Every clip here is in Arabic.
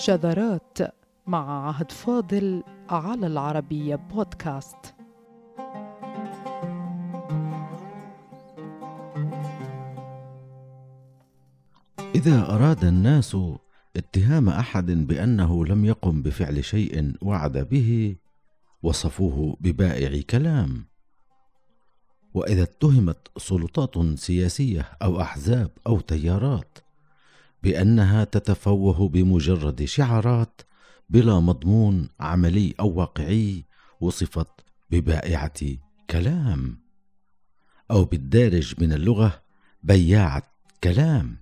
شذرات مع عهد فاضل على العربية بودكاست. إذا أراد الناس اتهام أحد بأنه لم يقم بفعل شيء وعد به وصفوه ببائع كلام. وإذا اتهمت سلطات سياسية أو أحزاب أو تيارات بأنها تتفوه بمجرد شعارات بلا مضمون عملي أو واقعي وصفت ببائعة كلام أو بالدارج من اللغة بياعة كلام.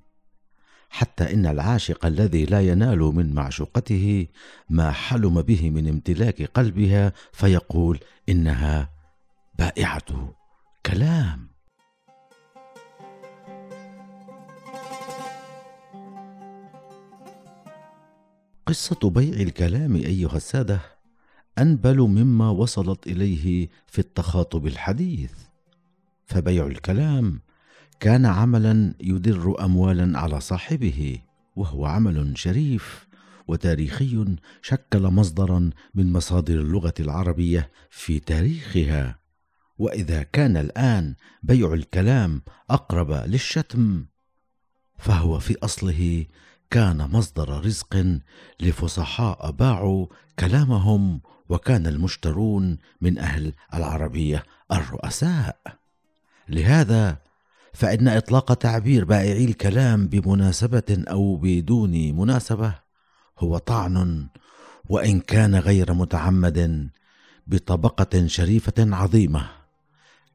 حتى إن العاشق الذي لا ينال من معشوقته ما حلم به من امتلاك قلبها فيقول إنها بائعة كلام. قصة بيع الكلام أيها السادة أنبل مما وصلت إليه في التخاطب الحديث. فبيع الكلام كان عملا يدر اموالا على صاحبه وهو عمل شريف وتاريخي شكل مصدرا من مصادر اللغة العربية في تاريخها. وإذا كان الآن بيع الكلام أقرب للشتم فهو في أصله كان مصدر رزق لفصحاء باعوا كلامهم وكان المشترون من أهل العربية الرؤساء. لهذا فإن إطلاق تعبير بائعي الكلام بمناسبة أو بدون مناسبة هو طعن وإن كان غير متعمد بطبقة شريفة عظيمة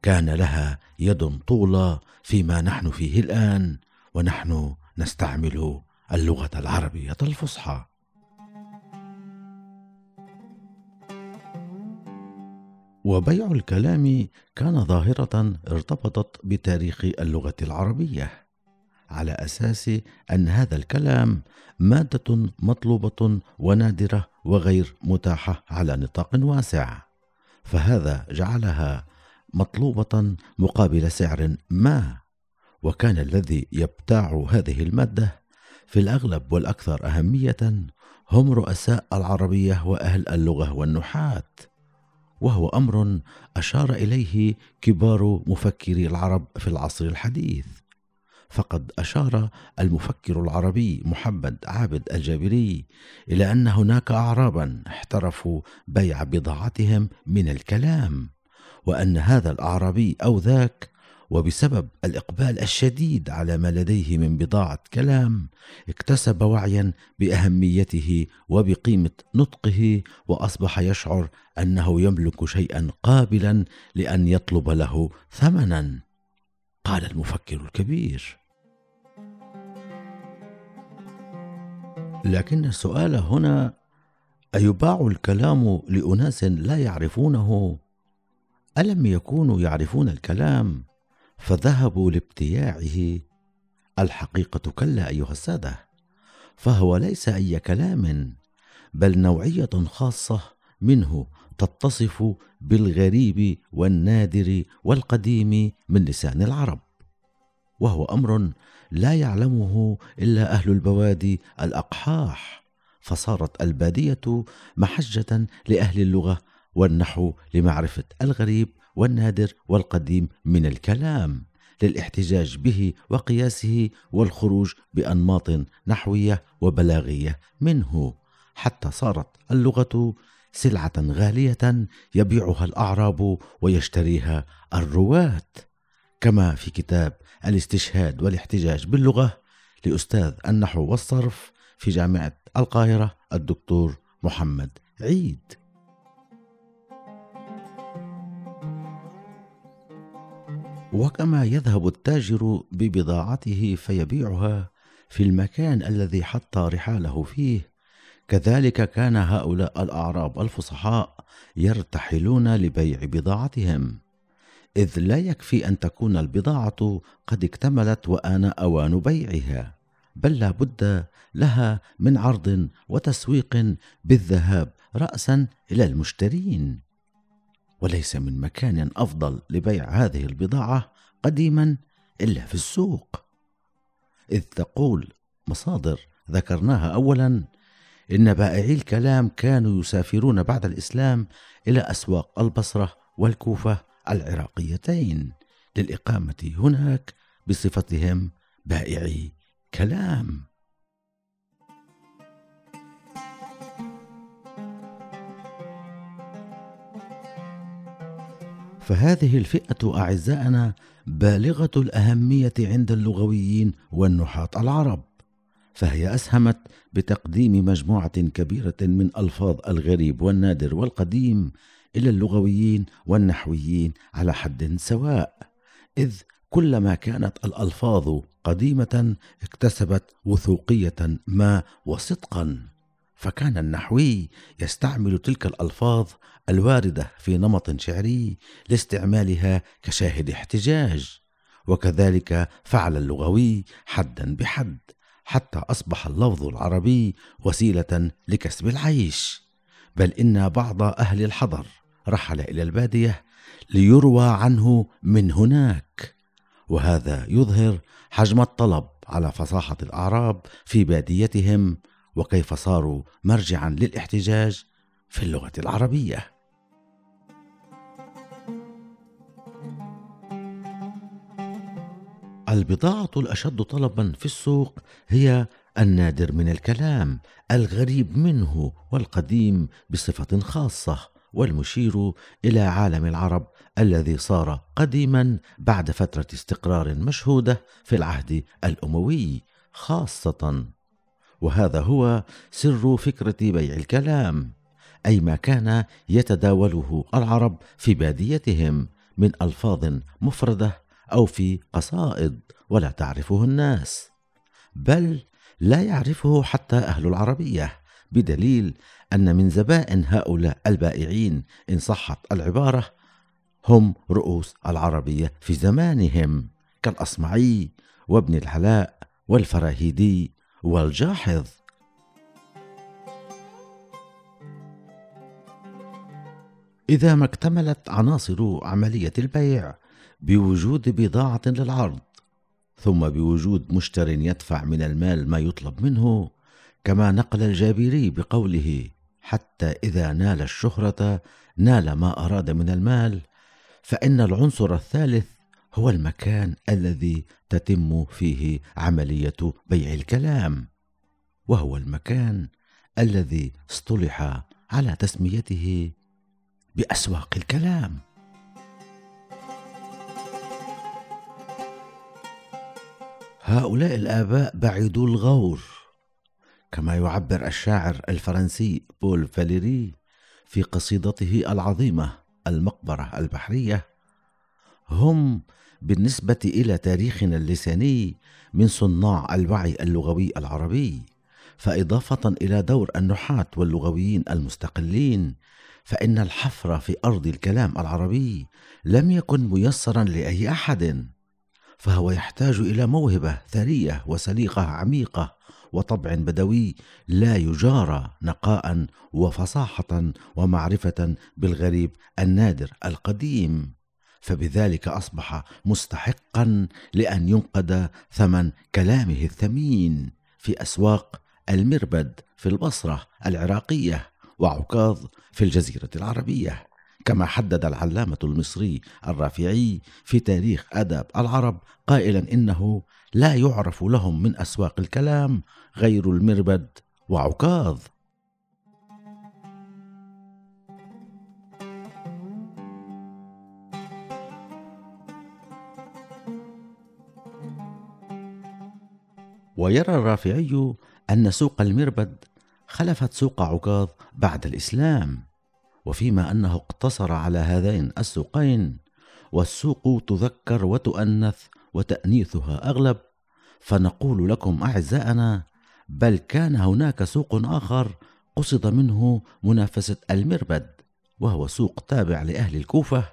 كان لها يد طولى فيما نحن فيه الآن ونحن نستعمل اللغة العربية الفصحى. وبيع الكلام كان ظاهرة ارتبطت بتاريخ اللغة العربية على أساس أن هذا الكلام مادة مطلوبة ونادرة وغير متاحة على نطاق واسع فهذا جعلها مطلوبة مقابل سعر ما وكان الذي يبتاع هذه المادة في الأغلب والأكثر أهمية هم رؤساء العربية وأهل اللغة والنحاه وهو أمر أشار إليه كبار مفكري العرب في العصر الحديث. فقد أشار المفكر العربي محمد عابد الجابري إلى أن هناك اعرابا احترفوا بيع بضاعتهم من الكلام وأن هذا الأعرابي أو ذاك وبسبب الإقبال الشديد على ما لديه من بضاعة كلام اكتسب وعيا بأهميته وبقيمة نطقه وأصبح يشعر أنه يملك شيئا قابلا لأن يطلب له ثمنا. قال المفكر الكبير. لكن السؤال هنا أيباع الكلام لأناس لا يعرفونه؟ ألم يكونوا يعرفون الكلام؟ فذهبوا لابتياعه. الحقيقة كلا أيها السادة فهو ليس أي كلام بل نوعية خاصة منه تتصف بالغريب والنادر والقديم من لسان العرب وهو أمر لا يعلمه إلا أهل البوادي الأقحاح. فصارت البادية محجة لأهل اللغة والنحو لمعرفة الغريب والنادر والقديم من الكلام للاحتجاج به وقياسه والخروج بأنماط نحوية وبلاغية منه. حتى صارت اللغة سلعة غالية يبيعها الأعراب ويشتريها الرواة. كما في كتاب الاستشهاد والاحتجاج باللغة لأستاذ النحو والصرف في جامعة القاهرة الدكتور محمد عيد. وكما يذهب التاجر ببضاعته فيبيعها في المكان الذي حط رحاله فيه. كذلك كان هؤلاء الأعراب الفصحاء يرتحلون لبيع بضاعتهم. إذ لا يكفي أن تكون البضاعة قد اكتملت وان أوان بيعها بل لا بد لها من عرض وتسويق بالذهاب راسا إلى المشترين. وليس من مكان أفضل لبيع هذه البضاعة قديما إلا في السوق. إذ تقول مصادر ذكرناها اولا إن بائعي الكلام كانوا يسافرون بعد الإسلام إلى أسواق البصرة والكوفة العراقيتين للإقامة هناك بصفتهم بائعي كلام. فهذه الفئة أعزائنا بالغة الأهمية عند اللغويين والنحاة العرب. فهي أسهمت بتقديم مجموعة كبيرة من ألفاظ الغريب والنادر والقديم إلى اللغويين والنحويين على حد سواء إذ كلما كانت الألفاظ قديمة اكتسبت وثوقية ما وصدقا. فكان النحوي يستعمل تلك الألفاظ الواردة في نمط شعري لاستعمالها كشاهد احتجاج وكذلك فعل اللغوي حدا بحد حتى أصبح اللفظ العربي وسيلة لكسب العيش. بل إن بعض أهل الحضر رحل إلى البادية ليروى عنه من هناك وهذا يظهر حجم الطلب على فصاحة الأعراب في باديتهم وكيف صاروا مرجعا للاحتجاج في اللغة العربية. البضاعة الأشد طلبا في السوق هي النادر من الكلام الغريب منه والقديم بصفة خاصة والمشير إلى عالم العرب الذي صار قديما بعد فترة استقرار مشهودة في العهد الأموي خاصة وهذا هو سر فكرة بيع الكلام أي ما كان يتداوله العرب في باديتهم من ألفاظ مفردة أو في قصائد ولا تعرفه الناس بل لا يعرفه حتى أهل العربية بدليل أن من زبائن هؤلاء البائعين إن صحت العبارة هم رؤوس العربية في زمانهم كالأصمعي وابن العلاء والفراهيدي والجاحظ. إذا ما اكتملت عناصر عملية البيع بوجود بضاعة للعرض ثم بوجود مشتر يدفع من المال ما يطلب منه كما نقل الجابري بقوله حتى إذا نال الشهرة نال ما أراد من المال فإن العنصر الثالث هو المكان الذي تتم فيه عملية بيع الكلام وهو المكان الذي اصطلح على تسميته بأسواق الكلام. هؤلاء الآباء بعيدو الغور كما يعبر الشاعر الفرنسي بول فاليري في قصيدته العظيمة المقبرة البحرية هم بالنسبة إلى تاريخنا اللساني من صناع الوعي اللغوي العربي فإضافة إلى دور النحاة واللغويين المستقلين فإن الحفر في أرض الكلام العربي لم يكن ميسرا لأي أحد فهو يحتاج إلى موهبة ثرية وسليقة عميقة وطبع بدوي لا يجارى نقاء وفصاحة ومعرفة بالغريب النادر القديم. فبذلك أصبح مستحقا لأن ينقد ثمن كلامه الثمين في أسواق المربد في البصرة العراقية وعكاظ في الجزيرة العربية. كما حدد العلامة المصري الرافعي في تاريخ آداب العرب قائلا إنه لا يعرف لهم من أسواق الكلام غير المربد وعكاظ. ويرى الرافعي أن سوق المربد خلفت سوق عكاظ بعد الإسلام وفيما أنه اقتصر على هذين السوقين والسوق تذكر وتؤنث وتأنيثها أغلب فنقول لكم أعزائنا بل كان هناك سوق آخر قصد منه منافسة المربد وهو سوق تابع لأهل الكوفة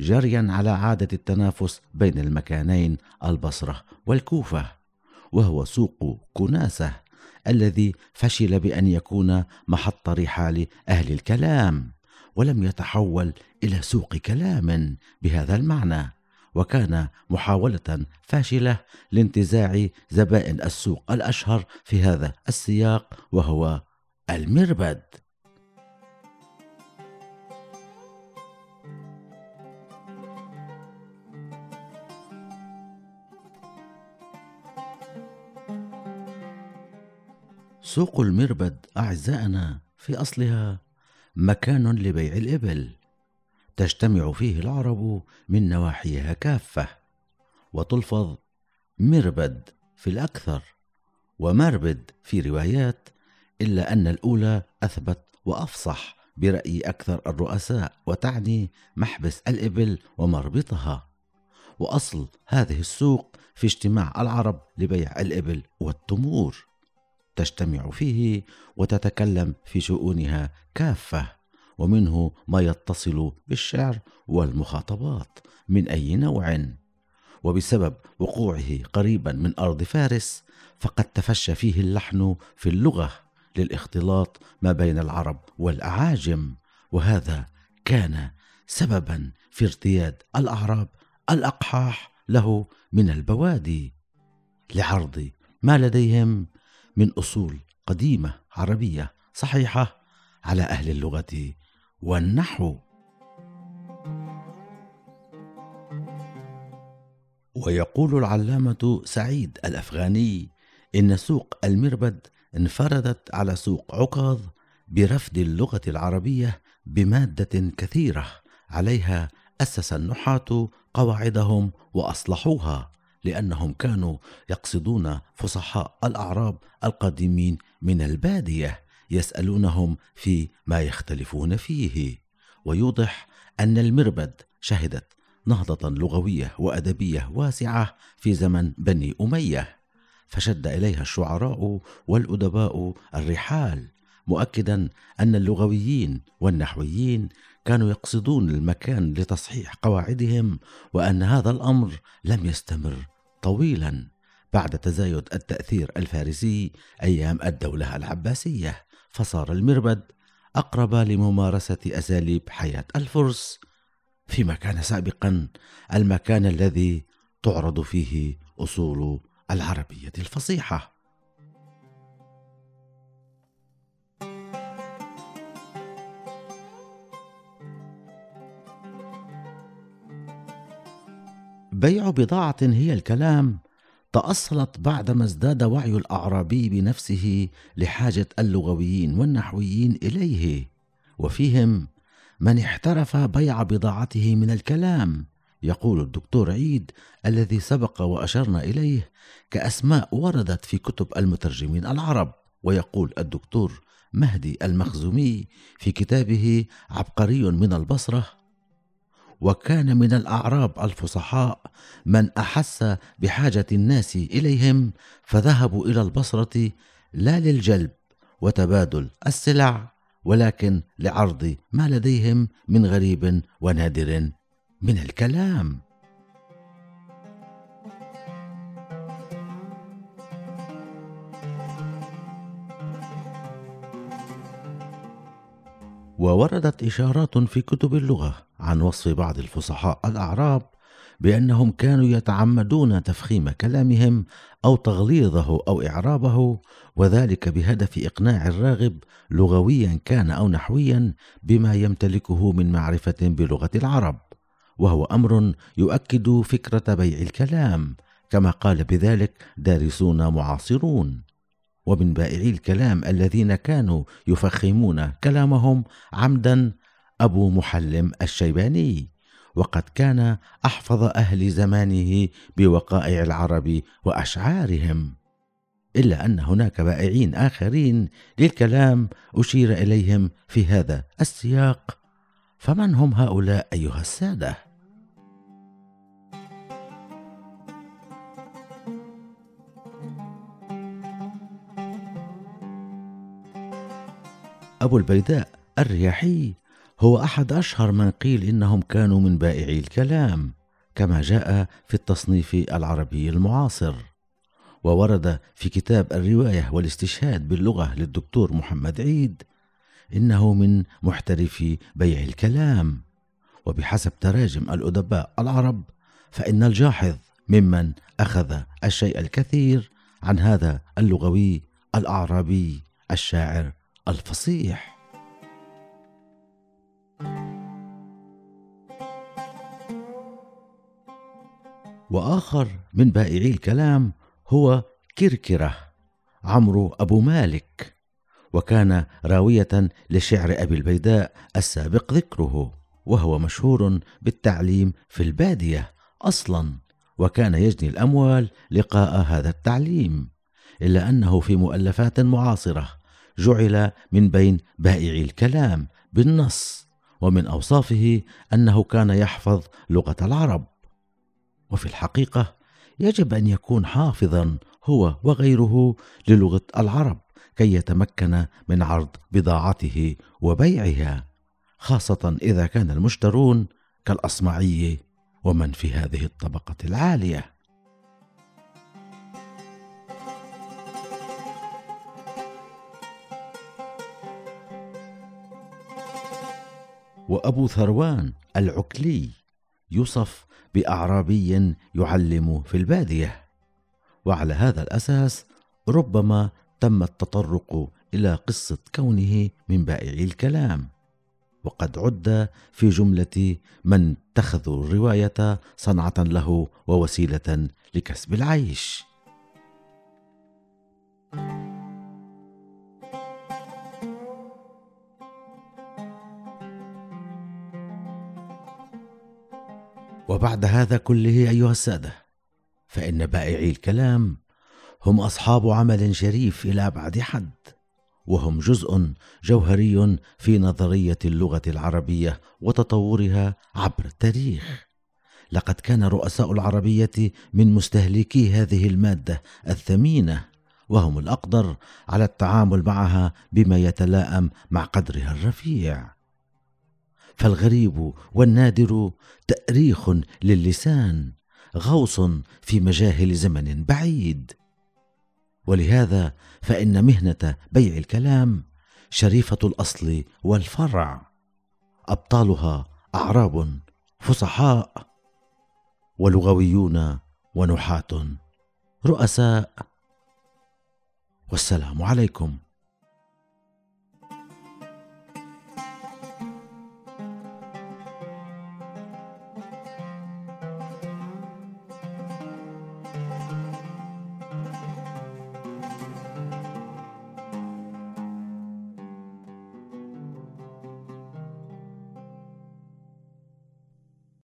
جريا على عادة التنافس بين المكانين البصرة والكوفة. وهو سوق كناسة الذي فشل بأن يكون محط رحال أهل الكلام ولم يتحول إلى سوق كلام بهذا المعنى وكان محاولة فاشلة لانتزاع زبائن السوق الأشهر في هذا السياق وهو المربد. سوق المربد أعزائنا في أصلها مكان لبيع الإبل. تجتمع فيه العرب من نواحيها كافة وتلفظ مربد في الأكثر ومربد في روايات إلا أن الأولى أثبت وأفصح برأي أكثر الرؤساء وتعني محبس الإبل ومربطها. وأصل هذه السوق في اجتماع العرب لبيع الإبل والتمور. تجتمع فيه وتتكلم في شؤونها كافة ومنه ما يتصل بالشعر والمخاطبات من أي نوع. وبسبب وقوعه قريبا من أرض فارس فقد تفشى فيه اللحن في اللغة للاختلاط ما بين العرب والأعاجم. وهذا كان سببا في ارتياد الأعراب الأقحاح له من البوادي لعرض ما لديهم من أصول قديمة عربية صحيحة على أهل اللغة والنحو. ويقول العلامة سعيد الأفغاني إن سوق المربد انفردت على سوق عكاظ برفد اللغة العربية بمادة كثيرة عليها أسس النحاة قواعدهم وأصلحوها. لأنهم كانوا يقصدون فصحاء الأعراب القادمين من البادية يسألونهم في ما يختلفون فيه. ويوضح أن المربد شهدت نهضة لغوية وأدبية واسعة في زمن بني أمية. فشد إليها الشعراء والأدباء الرحال مؤكدا أن اللغويين والنحويين كانوا يقصدون المكان لتصحيح قواعدهم وأن هذا الأمر لم يستمر طويلا بعد تزايد التأثير الفارسي أيام الدولة العباسية. فصار المربد أقرب لممارسة أساليب حياة الفرس. فيما كان سابقا المكان الذي تعرض فيه أصول العربية الفصيحة. بيع بضاعة هي الكلام. تأصلت بعدما ازداد وعي الأعرابي بنفسه لحاجة اللغويين والنحويين إليه. وفيهم من احترف بيع بضاعته من الكلام. يقول الدكتور عيد الذي سبق وأشرنا إليه كأسماء وردت في كتب المترجمين العرب ويقول الدكتور مهدي المخزومي في كتابه عبقري من البصرة وكان من الأعراب الفصحاء من أحس بحاجة الناس إليهم فذهبوا إلى البصرة لا للجلب وتبادل السلع ولكن لعرض ما لديهم من غريب ونادر من الكلام. ووردت إشارات في كتب اللغة عن وصف بعض الفصحاء الأعراب بأنهم كانوا يتعمدون تفخيم كلامهم أو تغليظه أو إعرابه وذلك بهدف إقناع الراغب لغويا كان أو نحويا بما يمتلكه من معرفة بلغة العرب. وهو أمر يؤكد فكرة بيع الكلام كما قال بذلك دارسون معاصرون. ومن بائعي الكلام الذين كانوا يفخمون كلامهم عمدا أبو محلم الشيباني وقد كان أحفظ أهل زمانه بوقائع العرب وأشعارهم إلا أن هناك بائعين آخرين للكلام أشير إليهم في هذا السياق. فمن هم هؤلاء أيها السادة؟ أبو البيداء الرياحي هو أحد أشهر من قيل إنهم كانوا من بائعي الكلام كما جاء في التصنيف العربي المعاصر. وورد في كتاب الرواية والاستشهاد باللغة للدكتور محمد عيد إنه من محترفي بيع الكلام. وبحسب تراجم الأدباء العرب فإن الجاحظ ممن أخذ الشيء الكثير عن هذا اللغوي الأعرابي الشاعر الفصيح. وآخر من بائعي الكلام هو كركرة عمرو أبو مالك وكان راوية لشعر أبي البيداء السابق ذكره وهو مشهور بالتعليم في البادية أصلا وكان يجني الأموال لقاء هذا التعليم إلا أنه في مؤلفات معاصرة جعل من بين بائعي الكلام بالنص ومن أوصافه أنه كان يحفظ لغة العرب. وفي الحقيقة يجب أن يكون حافظا هو وغيره للغة العرب كي يتمكن من عرض بضاعته وبيعها خاصة إذا كان المشترون كالأصمعي ومن في هذه الطبقة العالية. وأبو ثروان العكلي يوصف بأعرابي يعلم في البادية. وعلى هذا الأساس ربما تم التطرق إلى قصة كونه من بائعي الكلام. وقد عد في جملة من اتخذوا الرواية صنعة له ووسيلة لكسب العيش. وبعد هذا كله أيها السادة فإن بائعي الكلام هم أصحاب عمل شريف إلى ابعد حد وهم جزء جوهري في نظرية اللغة العربية وتطورها عبر التاريخ. لقد كان رؤساء العربية من مستهلكي هذه المادة الثمينة وهم الأقدر على التعامل معها بما يتلائم مع قدرها الرفيع. فالغريب والنادر تأريخ للسان غوص في مجاهل زمن بعيد. ولهذا فإن مهنة بيع الكلام شريفة الأصل والفرع أبطالها أعراب فصحاء ولغويون ونحاة رؤساء. والسلام عليكم.